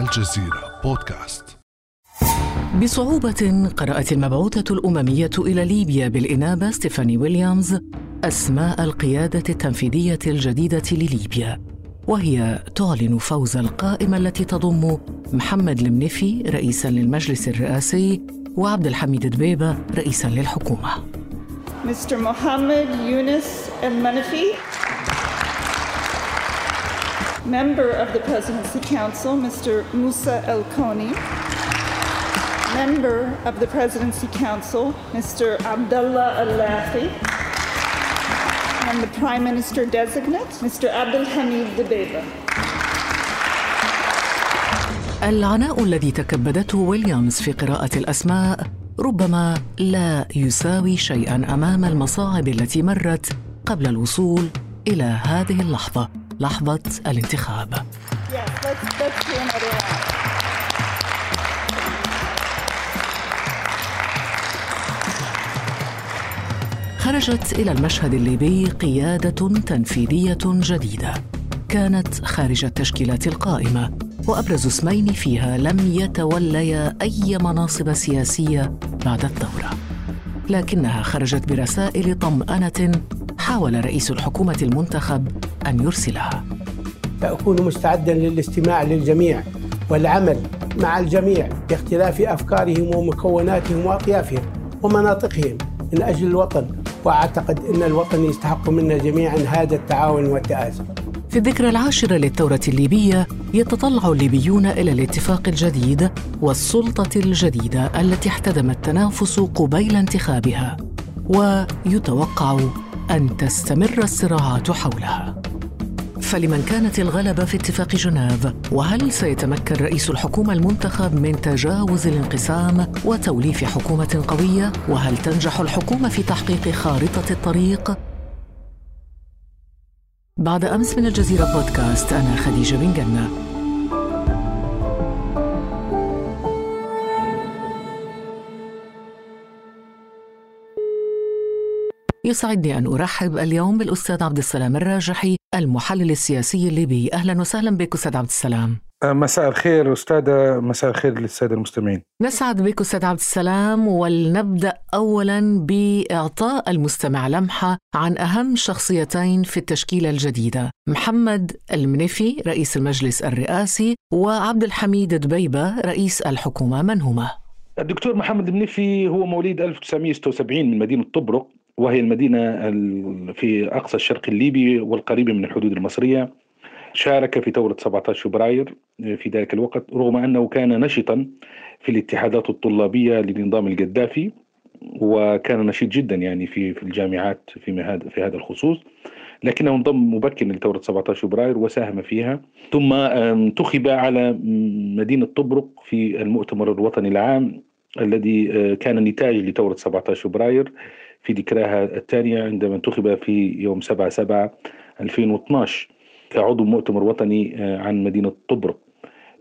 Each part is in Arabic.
الجزيرة بودكاست بصعوبة قرأت المبعوثة الأممية إلى ليبيا بالإنابة ستيفاني ويليامز أسماء القيادة التنفيذية الجديدة لليبيا وهي تعلن فوز القائمة التي تضم محمد المنفي رئيسا للمجلس الرئاسي وعبد الحميد دبيبة رئيسا للحكومة Mr. Mohammed Yunus El-Manafi Member of the Presidency Council, Mr. Musa El-Koni Member of the Presidency Council, Mr. Abdullah Al-Lafi and the Prime Minister designate, Mr. Abdul Hamid Dibeiba. العناء الذي تكبدته ويليامز في قراءة الأسماء ربما لا يساوي شيئا أمام المصاعب التي مرت قبل الوصول إلى هذه اللحظة لحظة الانتخاب. خرجت إلى المشهد الليبي قيادة تنفيذية جديدة. كانت خارج التشكيلات القائمة وأبرز اسمين فيها لم يتوليا أي مناصب سياسية بعد الثورة. لكنها خرجت برسائل طمأنة حاول رئيس الحكومة المنتخب أن يرسلها. سأكون مستعدا للاستماع للجميع والعمل مع الجميع باختلاف أفكارهم ومكوناتهم وأطيافهم ومناطقهم من أجل الوطن وأعتقد أن الوطن يستحق منا جميعا هذا التعاون والتآزر في الذكرى العاشرة للثورة الليبية يتطلع الليبيون إلى الاتفاق الجديد والسلطة الجديدة التي احتدم التنافس قبيل انتخابها ويتوقع أن تستمر الصراعات حولها. فلمن كانت الغلبة في اتفاق جنيف وهل سيتمكن رئيس الحكومة المنتخب من تجاوز الانقسام وتوليف حكومة قوية؟ وهل تنجح الحكومة في تحقيق خارطة الطريق؟ بعد أمس من الجزيرة بودكاست أنا خديجة بن جنة. يسعدني أن أرحب اليوم بالأستاذ عبد السلام الراجحي المحلل السياسي الليبي. أهلا وسهلا بك أستاذ عبد السلام. مساء الخير أستاذة مساء الخير للسادة المستمعين. نسعد بك أستاذ عبد السلام ولنبدأ أولا بإعطاء المستمع لمحة عن أهم شخصيتين في التشكيلة الجديدة محمد المنفي رئيس المجلس الرئاسي وعبد الحميد دبيبة رئيس الحكومة. من هما؟ الدكتور محمد المنفي هو مواليد 1976 من مدينة طبرق. وهي المدينة ال- في أقصى الشرق الليبي والقريبة من الحدود المصرية. شارك في ثورة 17 فبراير في ذلك الوقت رغم أنه كان نشطا في الاتحادات الطلابية لنظام القذافي وكان نشيط جدا يعني في في الجامعات في هذا في هذا الخصوص. لكنه انضم مبكرا لثورة 17 فبراير وساهم فيها. ثم انتخب على مدينة طبرق في المؤتمر الوطني العام الذي آه، كان نتاج لثورة 17 فبراير. في ذكراها الثانية عندما انتخب في يوم 7 7 2012 كعضو مؤتمر وطني آه، عن مدينة طبرق.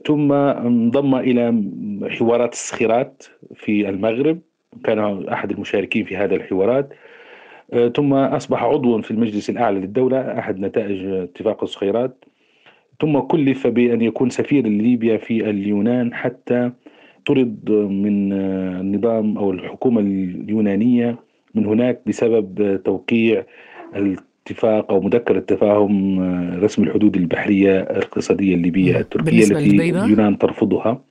ثم انضم إلى حوارات الصخيرات في المغرب. كان أحد المشاركين في هذا الحوارات. آه، ثم أصبح عضوا في المجلس الأعلى للدولة أحد نتائج اتفاق الصخيرات. ثم كلف بأن يكون سفير ليبيا في اليونان حتى طرد من آه، النظام أو الحكومة اليونانية. من هناك بسبب توقيع الاتفاق أو مذكرة تفاهم آه، رسم الحدود البحرية الاقتصادية الليبية التركية بالنسبة التي؟ اليونان ترفضها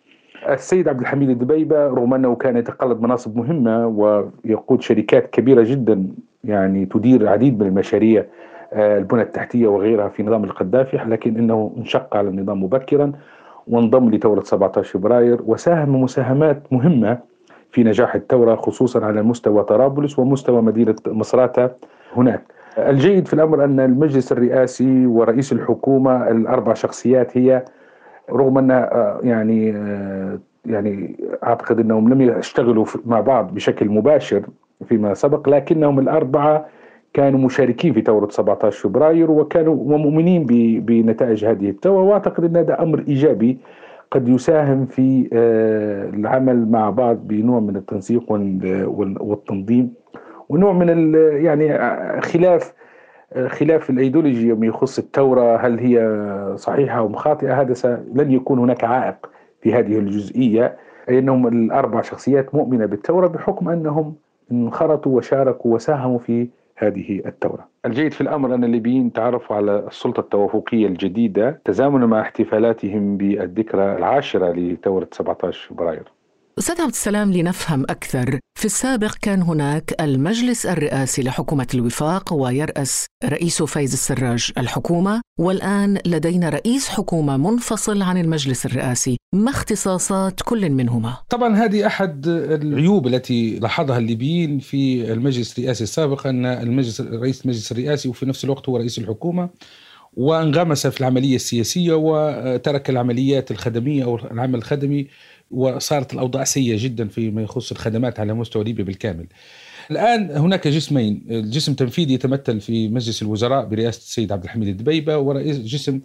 السيد عبد الحميد الدبيبة رغم أنه كان يتقلد مناصب مهمة ويقود شركات كبيرة جدا يعني تدير العديد من المشاريع آه، البنى التحتية وغيرها في نظام القذافي لكن أنه انشق على النظام مبكرا وانضم لثورة 17 فبراير وساهم مساهمات مهمة في نجاح الثورة خصوصا على مستوى طرابلس ومستوى مدينة مصراتة هناك. الجيد في الأمر أن المجلس الرئاسي ورئيس الحكومة الأربع شخصيات هي رغم أن آه، يعني آه، يعني أعتقد أنهم لم يشتغلوا مع بعض بشكل مباشر فيما سبق لكنهم الأربعة كانوا مشاركين في ثورة 17 فبراير وكانوا ومؤمنين بنتائج هذه الثورة. وأعتقد أن هذا أمر إيجابي قد يساهم في آه، العمل مع بعض بنوع من التنسيق وال- وال- والتنظيم ونوع من يعني آه، خلاف خلاف الإيديولوجي يوم يخص الثورة هل هي صحيحة أو خاطئه هذا لن يكون هناك عائق في هذه الجزئية أي أنهم الأربع شخصيات مؤمنة بالثورة بحكم أنهم انخرطوا وشاركوا وساهموا في هذه الثورة. الجيد في الأمر أن الليبيين تعرفوا على السلطة التوافقية الجديدة تزامنا مع احتفالاتهم بالذكرى العاشرة لثورة 17 فبراير أستاذ عبد السلام لنفهم أكثر في السابق كان هناك المجلس الرئاسي لحكومة الوفاق ويرأس رئيس فايز السراج الحكومة والآن لدينا رئيس حكومة منفصل عن المجلس الرئاسي ما اختصاصات كل منهما؟ طبعا هذه أحد العيوب التي لاحظها الليبيين في المجلس الرئاسي السابق أن المجلس رئيس المجلس الرئاسي وفي نفس الوقت هو رئيس الحكومة وانغمس في العملية السياسية وترك العمليات الخدمية أو العمل الخدمي وصارت الأوضاع سيئة جدا فيما يخص الخدمات على مستوى ليبيا بالكامل. الآن هناك جسمين، الجسم التنفيذي يتمثل في مجلس الوزراء برئاسة السيد عبد الحميد الدبيبة ورئيس جسم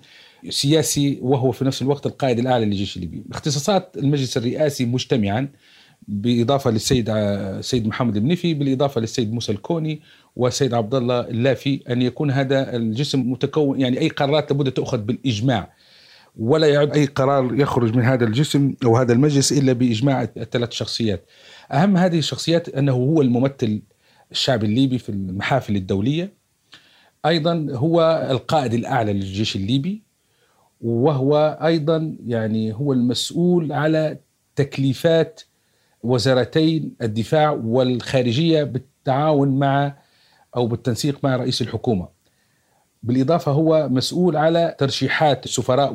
سياسي وهو في نفس الوقت القائد الأعلى للجيش الليبي. اختصاصات المجلس الرئاسي مجتمعا بالاضافه للسيد السيد محمد المنفي بالإضافة للسيد موسى الكوني والسيد عبد الله اللافي أن يكون هذا الجسم متكون يعني أي قرارات لابد تؤخذ بالإجماع ولا يعد أي قرار يخرج من هذا الجسم أو هذا المجلس إلا بإجماع الثلاث شخصيات. أهم هذه الشخصيات أنه هو الممثل الشعب الليبي في المحافل الدولية. أيضا هو القائد الأعلى للجيش الليبي وهو أيضا يعني هو المسؤول على تكليفات وزارتين الدفاع والخارجية بالتعاون مع أو بالتنسيق مع رئيس الحكومة. بالإضافة هو مسؤول على ترشيحات السفراء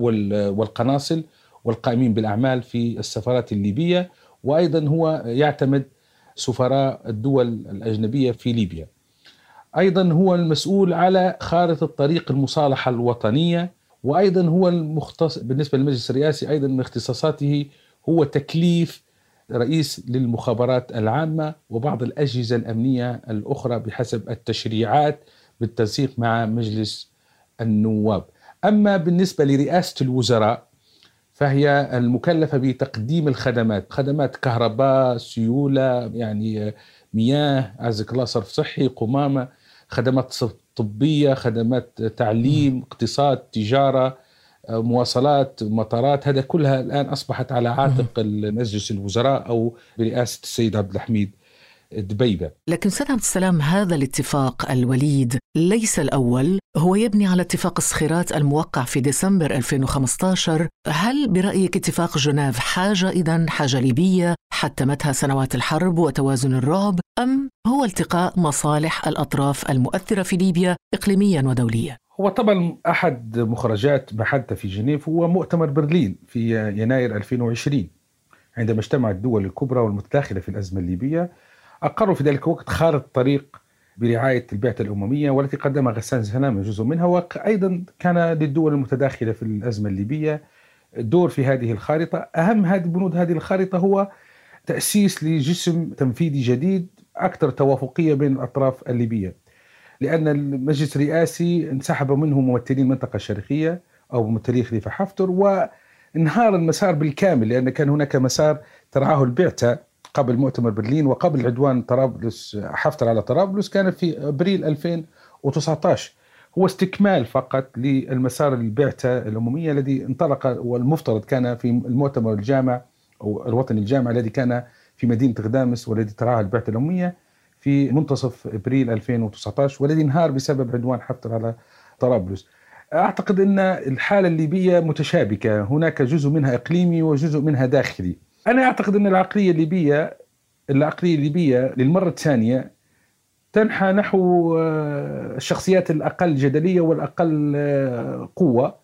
والقناصل والقائمين بالأعمال في السفارات الليبية وأيضا هو يعتمد سفراء الدول الأجنبية في ليبيا. أيضا هو المسؤول على خارطة طريق المصالحة الوطنية وأيضا هو المختص بالنسبة للمجلس الرئاسي أيضا من اختصاصاته هو تكليف رئيس للمخابرات العامة وبعض الأجهزة الأمنية الأخرى بحسب التشريعات بالتنسيق مع مجلس النواب. أما بالنسبة لرئاسة الوزراء فهي المكلفة بتقديم الخدمات خدمات كهرباء سيولة يعني مياه عزك الله صرف صحي قمامة خدمات طبية خدمات تعليم اقتصاد تجارة مواصلات مطارات. هذا كلها الآن أصبحت على عاتق مجلس الوزراء أو برئاسة السيد عبد الحميد. دبيبة. لكن سيد عبد السلام هذا الاتفاق الوليد ليس الأول هو يبني على اتفاق الصخيرات الموقع في ديسمبر 2015 هل برأيك اتفاق جنيف حاجة إذا حاجة ليبية حتمتها سنوات الحرب وتوازن الرعب أم هو التقاء مصالح الأطراف المؤثرة في ليبيا إقليميا ودوليا؟ هو طبعا أحد مخرجات ما حدث في جنيف هو مؤتمر برلين في يناير 2020 عندما اجتمعت الدول الكبرى والمتداخلة في الأزمة الليبية. أقروا في ذلك الوقت خارطة طريق برعاية البعثة الأممية والتي قدمها غسان سلامة جزء منها وأيضا كان للدول المتداخلة في الأزمة الليبية دور في هذه الخارطة. أهم هذه بنود هذه الخارطة هو تأسيس لجسم تنفيذي جديد أكثر توافقية بين الأطراف الليبية لأن المجلس الرئاسي انسحب منه ممثلين المنطقة الشرقية أو ممثلي خليفة حفتر وانهار المسار بالكامل لأن كان هناك مسار ترعاه البعثة قبل مؤتمر برلين وقبل عدوان طرابلس حفتر على طرابلس كان في أبريل 2019 هو استكمال فقط للمسار البعثة الأممية الذي انطلق والمفترض كان في المؤتمر الجامع أو الوطني الجامع الذي كان في مدينة غدامس والذي ترعاه البعثة الأممية في منتصف أبريل 2019 والذي انهار بسبب عدوان حفتر على طرابلس. أعتقد أن الحالة الليبية متشابكة، هناك جزء منها إقليمي وجزء منها داخلي. أنا أعتقد أن العقلية الليبيه العقلية الليبية للمرة الثانية تنحى نحو آه، الشخصيات الأقل جدلية والأقل آه، قوة.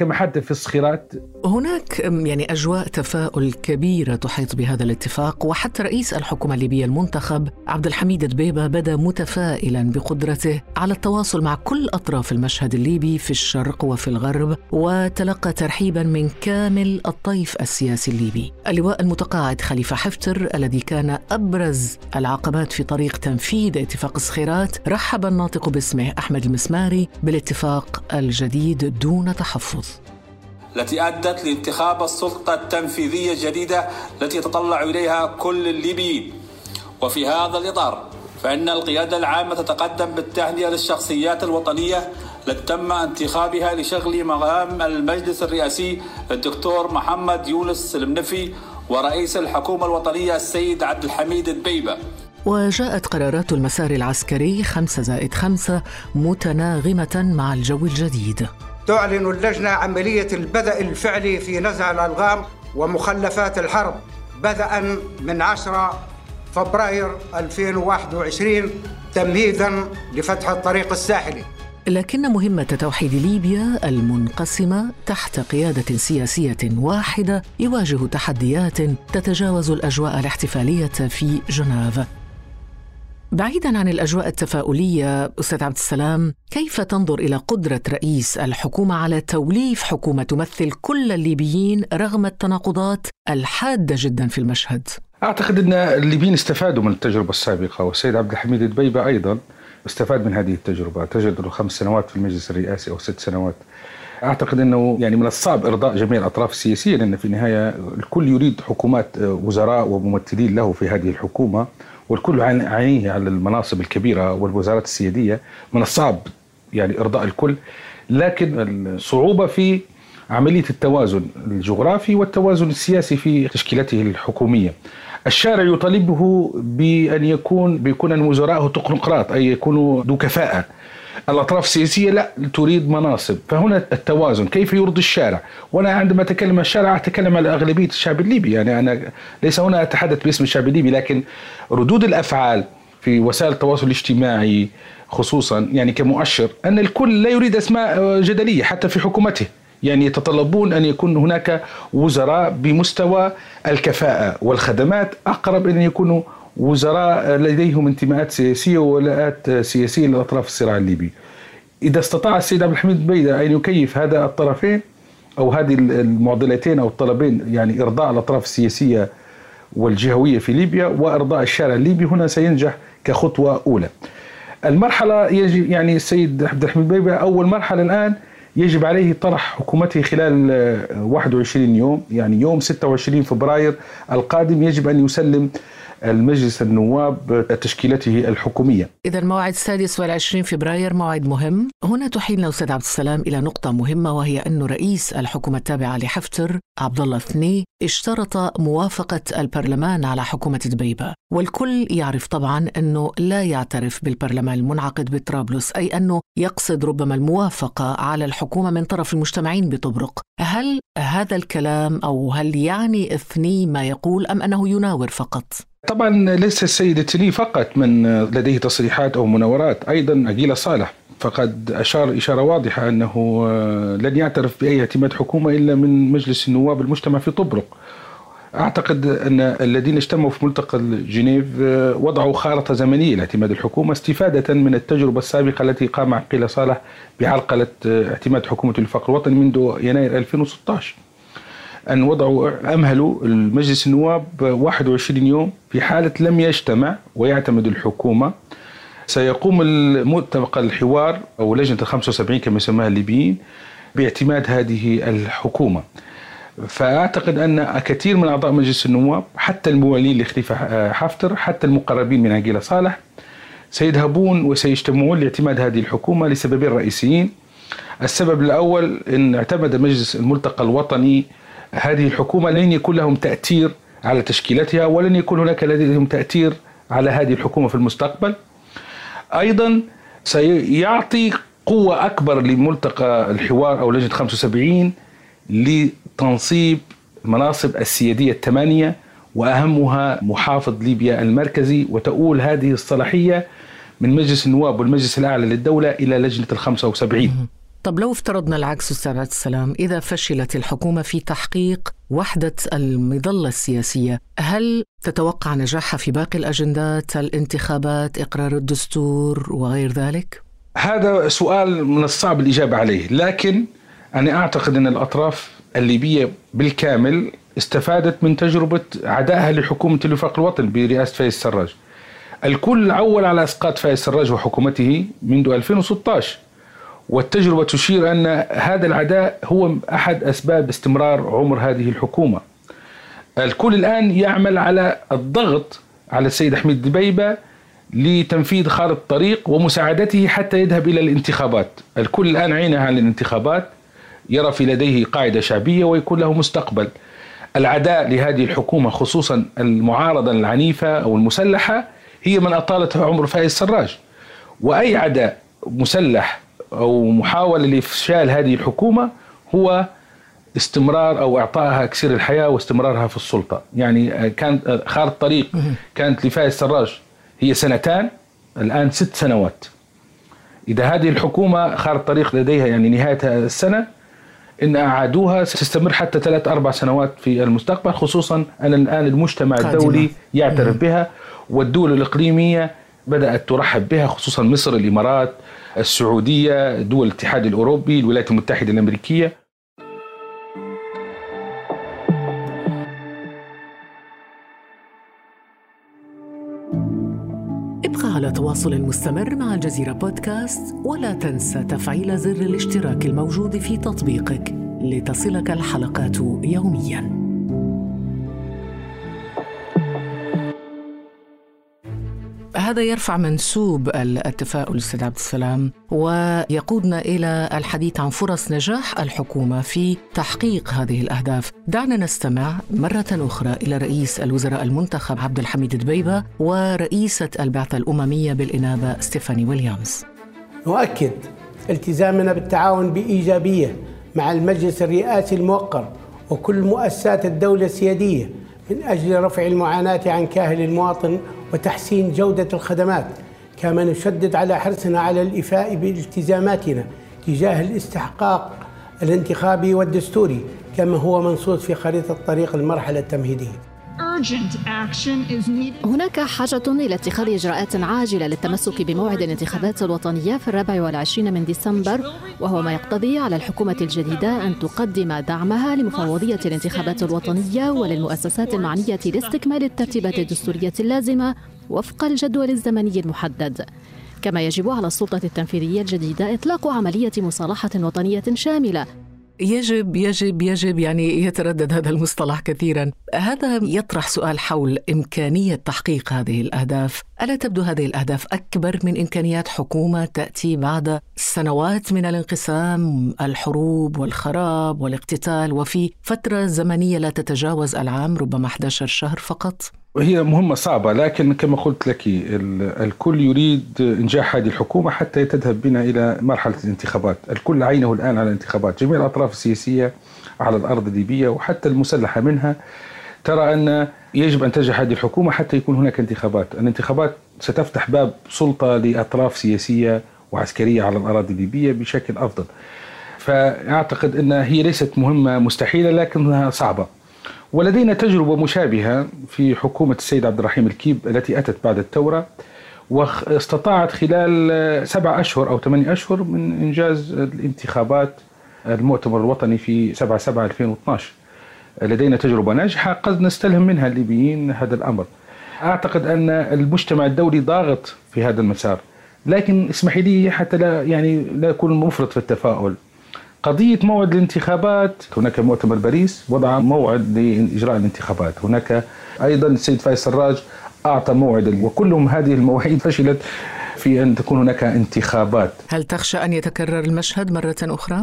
كما حدث في الصخيرات هناك يعني أجواء تفاؤل كبيرة تحيط بهذا الاتفاق وحتى رئيس الحكومة الليبية المنتخب عبد الحميد دبيبة بدا متفائلا بقدرته على التواصل مع كل أطراف المشهد الليبي في الشرق وفي الغرب وتلقى ترحيبا من كامل الطيف السياسي الليبي. اللواء المتقاعد خليفة حفتر الذي كان أبرز العقبات في طريق تنفيذ اتفاق الصخيرات رحب الناطق باسمه أحمد المسماري بالاتفاق الجديد دون تحفظ. التي أدت لانتخاب السلطة التنفيذية الجديدة التي يتطلع إليها كل الليبيين وفي هذا الإطار فإن القيادة العامة تتقدم بالتهنئة للشخصيات الوطنية التي تم انتخابها لشغل مقام المجلس الرئاسي الدكتور محمد يونس المنفي ورئيس الحكومة الوطنية السيد عبد الحميد البيبة. وجاءت قرارات المسار العسكري خمسة زائد خمسة متناغمة مع الجو الجديد. تعلن اللجنة عملية البدء الفعلي في نزع الألغام ومخلفات الحرب بدءا من 10 فبراير 2021 تمهيدا لفتح الطريق الساحلي. لكن مهمة توحيد ليبيا المنقسمة تحت قيادة سياسية واحدة يواجه تحديات تتجاوز الأجواء الاحتفالية في جنيف. بعيدا عن الأجواء التفاؤلية أستاذ عبد السلام كيف تنظر إلى قدرة رئيس الحكومة على توليف حكومة تمثل كل الليبيين رغم التناقضات الحادة جدا في المشهد؟ أعتقد إن الليبيين استفادوا من التجربة السابقة والسيد عبد الحميد الدبيبه أيضا استفاد من هذه التجربة. تجد له خمس سنوات في المجلس الرئاسي أو ست سنوات. أعتقد إنه يعني من الصعب إرضاء جميع الأطراف السياسية لأن في النهاية الكل يريد حكومات وزراء وممثلين له في هذه الحكومة. والكل عينيه على المناصب الكبيرة والوزارات السيادية من الصعب يعني إرضاء الكل لكن الصعوبة في عملية التوازن الجغرافي والتوازن السياسي في تشكيلته الحكومية. الشارع يطالبه بأن يكون بيكون وزراءه تكنوقراط أي يكونوا ذو كفاءه. الأطراف السياسية لا تريد مناصب، فهنا التوازن كيف يرضي الشارع؟ وأنا عندما أتكلم عن الشارع أتكلم على أغلبية الشعب الليبي، يعني أنا ليس هنا أتحدث باسم الشعب الليبي لكن ردود الأفعال في وسائل التواصل الاجتماعي خصوصا يعني كمؤشر أن الكل لا يريد أسماء جدلية حتى في حكومته. يعني يتطلبون أن يكون هناك وزراء بمستوى الكفاءة والخدمات أقرب أن يكونوا وزراء لديهم انتماءات سياسية وولاءات سياسية لاطراف الصراع الليبي. إذا استطاع السيد عبد الحميد بيدة أن يكيف هذا الطرفين أو هذه المعضلتين أو الطلبين يعني إرضاء الأطراف السياسية والجهوية في ليبيا وإرضاء الشارع الليبي هنا سينجح كخطوة أولى. المرحلة يجب يعني السيد عبد الحميد بيبة أول مرحلة الآن يجب عليه طرح حكومته خلال 21 يوم يعني يوم 26 فبراير القادم يجب أن يسلم المجلس النواب تشكيلته الحكومية. إذا الموعد السادس والعشرين فبراير موعد مهم. هنا تحيلنا أستاذ عبد السلام إلى نقطة مهمة وهي أن رئيس الحكومة التابعة لحفتر عبد الله الثني اشترط موافقة البرلمان على حكومة دبيبة. والكل يعرف طبعا أنه لا يعترف بالبرلمان المنعقد بطرابلس أي أنه يقصد ربما الموافقة على الحكومة من طرف المجتمعين بطبرق هل هذا الكلام أو هل يعني اثني ما يقول أم أنه يناور فقط؟ طبعا ليس السيد التلي فقط من لديه تصريحات أو مناورات أيضا عقيله صالح فقد أشار إشارة واضحة أنه لن يعترف بأي اعتماد حكومة إلا من مجلس النواب المجتمع في طبرق. أعتقد أن الذين اجتمعوا في ملتقى جنيف وضعوا خارطة زمنية لاعتماد الحكومة استفادة من التجربة السابقة التي قام عقيله صالح بعرقلة اعتماد حكومة الوفاق الوطني منذ يناير 2016. أن وضعوا أمهلوا المجلس النواب 21 يوم في حالة لم يجتمع ويعتمد الحكومة. سيقوم المؤتمر الحوار أو لجنة ال 75 كما يسمىها الليبيين باعتماد هذه الحكومة. فأعتقد أن كثير من أعضاء مجلس النواب حتى الموالين لخليفة حفتر حتى المقربين من عقيلة صالح سيذهبون وسيجتمعون لاعتماد هذه الحكومة لسببين رئيسيين. السبب الأول أن اعتمد مجلس الملتقى الوطني هذه الحكومة لن يكون لهم تأثير على تشكيلتها ولن يكون هناك لديهم تأثير على هذه الحكومة في المستقبل. أيضا سيعطي قوة أكبر لملتقى الحوار أو لجنة 75 لتنصيب المناصب السيادية الثمانية وأهمها محافظ ليبيا المركزي. وتؤول هذه الصلاحية من مجلس النواب والمجلس الأعلى للدولة إلى لجنة ال 75 طب لو افترضنا العكس أستاذ عبد السلام إذا فشلت الحكومة في تحقيق وحدة المظلة السياسية هل تتوقع نجاحها في باقي الأجندات الانتخابات إقرار الدستور وغير ذلك؟ هذا سؤال من الصعب الإجابة عليه لكن أنا أعتقد أن الأطراف الليبية بالكامل استفادت من تجربة عدائها لحكومة الوفاق الوطني برئاسة فايز سراج الكل عول على إسقاط فايز سراج وحكومته منذ 2016 والتجربة تشير أن هذا العداء هو أحد أسباب استمرار عمر هذه الحكومة. الكل الآن يعمل على الضغط على السيد حميد دبيبة لتنفيذ خارطة الطريق ومساعدته حتى يذهب إلى الانتخابات. الكل الآن عينه على الانتخابات يرى في لديه قاعدة شعبية ويكون له مستقبل. العداء لهذه الحكومة خصوصا المعارضة العنيفة أو المسلحة هي من أطالت عمر فايز سراج وأي عداء مسلح أو محاولة لإفشال هذه الحكومة هو استمرار أو إعطائها اكسير الحياة واستمرارها في السلطة، يعني كانت خارطه طريق كانت لفايز سراج هي سنتان الآن ست سنوات. إذا هذه الحكومة خارطه طريق لديها يعني نهاية السنة إن أعادوها ستستمر حتى ثلاث أربع سنوات في المستقبل خصوصا أن الآن المجتمع. الدولي يعترف بها والدول الإقليمية بدأت ترحب بها خصوصا مصر الإمارات السعودية دول الاتحاد الأوروبي الولايات المتحدة الأمريكية ابقى على تواصل مستمر مع الجزيرة بودكاست ولا تنسى تفعيل زر الاشتراك الموجود في تطبيقك لتصلك الحلقات يومياً. هذا يرفع منسوب التفاؤل أستاذ عبد السلام ويقودنا إلى الحديث عن فرص نجاح الحكومة في تحقيق هذه الأهداف. دعنا نستمع مرة أخرى إلى رئيس الوزراء المنتخب عبد الحميد دبيبة ورئيسة البعثة الأممية بالإنابة ستيفاني ويليامز. نؤكد التزامنا بالتعاون بإيجابية مع المجلس الرئاسي الموقر وكل مؤسسات الدولة السيادية من أجل رفع المعاناة عن كاهل المواطن وتحسين جودة الخدمات كما نشدد على حرصنا على الإفاء بالتزاماتنا تجاه الاستحقاق الانتخابي والدستوري كما هو منصوص في خريطة طريق المرحلة التمهيدية. هناك حاجة إلى اتخاذ إجراءات عاجلة للتمسك بموعد الانتخابات الوطنية في الرابع والعشرين من ديسمبر وهو ما يقتضي على الحكومة الجديدة أن تقدم دعمها لمفوضية الانتخابات الوطنية وللمؤسسات المعنية لاستكمال الترتيبات الدستورية اللازمة وفق الجدول الزمني المحدد. كما يجب على السلطة التنفيذية الجديدة إطلاق عملية مصالحة وطنية شاملة يجب يجب يجب يعني يتردد هذا المصطلح كثيرا. هذا يطرح سؤال حول إمكانية تحقيق هذه الأهداف. ألا تبدو هذه الأهداف أكبر من إمكانيات حكومة تأتي بعد سنوات من الانقسام الحروب والخراب والاقتتال وفي فترة زمنية لا تتجاوز العام ربما 11 شهر فقط؟ هي مهمة صعبة لكن كما قلت لك ال- الكل يريد إنجاح هذه الحكومة حتى تذهب بنا إلى مرحلة الانتخابات. الكل عينه الآن على الانتخابات. جميع الأطراف السياسية على الأرض الليبية وحتى المسلحة منها ترى أن يجب أن تنجح هذه الحكومة حتى يكون هناك انتخابات. الانتخابات ستفتح باب سلطة لأطراف سياسية وعسكرية على الأراضي الليبية بشكل أفضل. فأعتقد أن هي ليست مهمة مستحيلة لكنها صعبة. ولدينا تجربة مشابهة في حكومة السيد عبد الرحيم الكيب التي أتت بعد الثورة واستطاعت خلال سبع أشهر أو ثمانية أشهر من إنجاز الانتخابات المؤتمر الوطني في 7 7 2012 لدينا تجربة ناجحة قد نستلهم منها الليبيين هذا الأمر. أعتقد أن المجتمع الدولي ضاغط في هذا المسار لكن اسمحي لي حتى لا يعني لا أكون مفرط في التفاؤل. قضية موعد الانتخابات هناك مؤتمر باريس وضع موعد لإجراء الانتخابات. هناك أيضا السيد فايز سراج أعطى موعد وكلهم هذه المواعيد فشلت في أن تكون هناك انتخابات. هل تخشى أن يتكرر المشهد مرة أخرى؟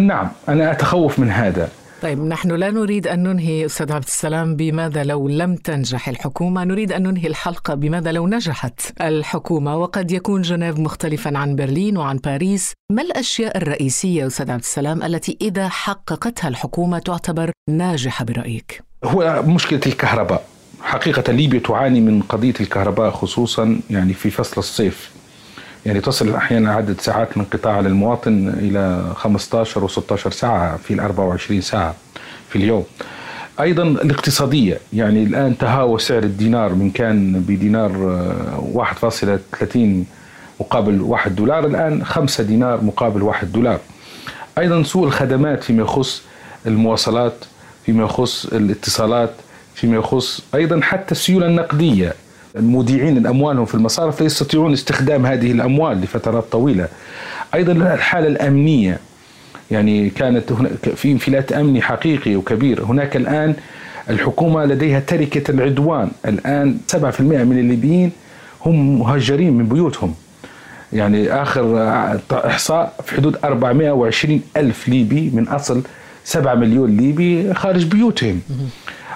نعم أنا أتخوف من هذا. طيب نحن لا نريد أن ننهي أستاذ عبد السلام بماذا لو لم تنجح الحكومة؟ نريد أن ننهي الحلقة بماذا لو نجحت الحكومة؟ وقد يكون جنيف مختلفا عن برلين وعن باريس. ما الأشياء الرئيسية أستاذ عبد السلام التي إذا حققتها الحكومة تعتبر ناجحة برأيك؟ هو مشكلة الكهرباء. حقيقة ليبيا تعاني من قضية الكهرباء خصوصا يعني في فصل الصيف. يعني تصل أحيانا عدد ساعات الانقطاع على المواطن إلى 15 و 16 ساعة في ال 24 ساعة في اليوم. أيضا الاقتصادية يعني الآن تهاوى سعر الدينار من كان بدينار آه، 1.30 مقابل 1 دولار الآن 5 دينار مقابل 1 دولار. أيضا سوء الخدمات فيما يخص المواصلات فيما يخص الاتصالات فيما يخص أيضا حتى السيولة النقدية. المودعين أموالهم في المصارف لا يستطيعون استخدام هذه الأموال لفترات طويلة. أيضا الحالة الأمنية يعني كانت هناك في انفلات أمني حقيقي وكبير. هناك الآن الحكومة لديها تركة العدوان. الآن 7% من الليبيين هم مهجرين من بيوتهم. يعني آخر إحصاء في حدود 420 ألف ليبي من أصل 7 مليون ليبي خارج بيوتهم.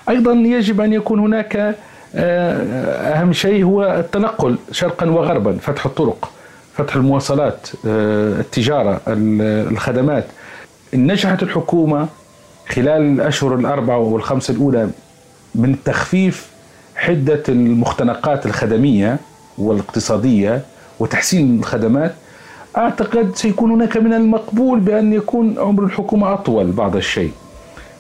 أيضا يجب أن يكون هناك آه، أهم شيء هو التنقل شرقا وغربا فتح الطرق فتح المواصلات آه، التجارة الخدمات. نجحت الحكومة خلال الأشهر الأربعة والخمسة الأولى من تخفيف حدة المختنقات الخدمية والاقتصادية وتحسين الخدمات. أعتقد سيكون هناك من المقبول بأن يكون عمر الحكومة أطول بعض الشيء.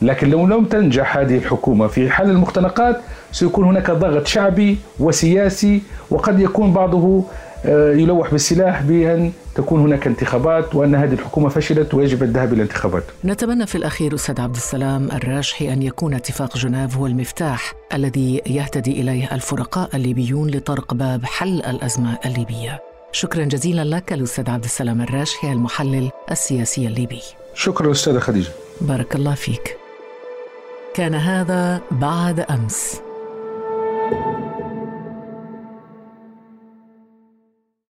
لكن لو لم تنجح هذه الحكومة في حل المختنقات سيكون هناك ضغط شعبي وسياسي وقد يكون بعضه آه، يلوح بالسلاح بأن تكون هناك انتخابات وأن هذه الحكومة فشلت ويجب الذهاب إلى الانتخابات. نتمنى في الأخير أستاذ عبد السلام الراجحي أن يكون اتفاق جنيف هو المفتاح الذي يهتدي إليه الفرقاء الليبيون لطرق باب حل الأزمة الليبية. شكرا جزيلا لك الأستاذ عبد السلام الراجحي المحلل السياسي الليبي. شكرا أستاذة خديجة. بارك الله فيك. كان هذا بعد أمس.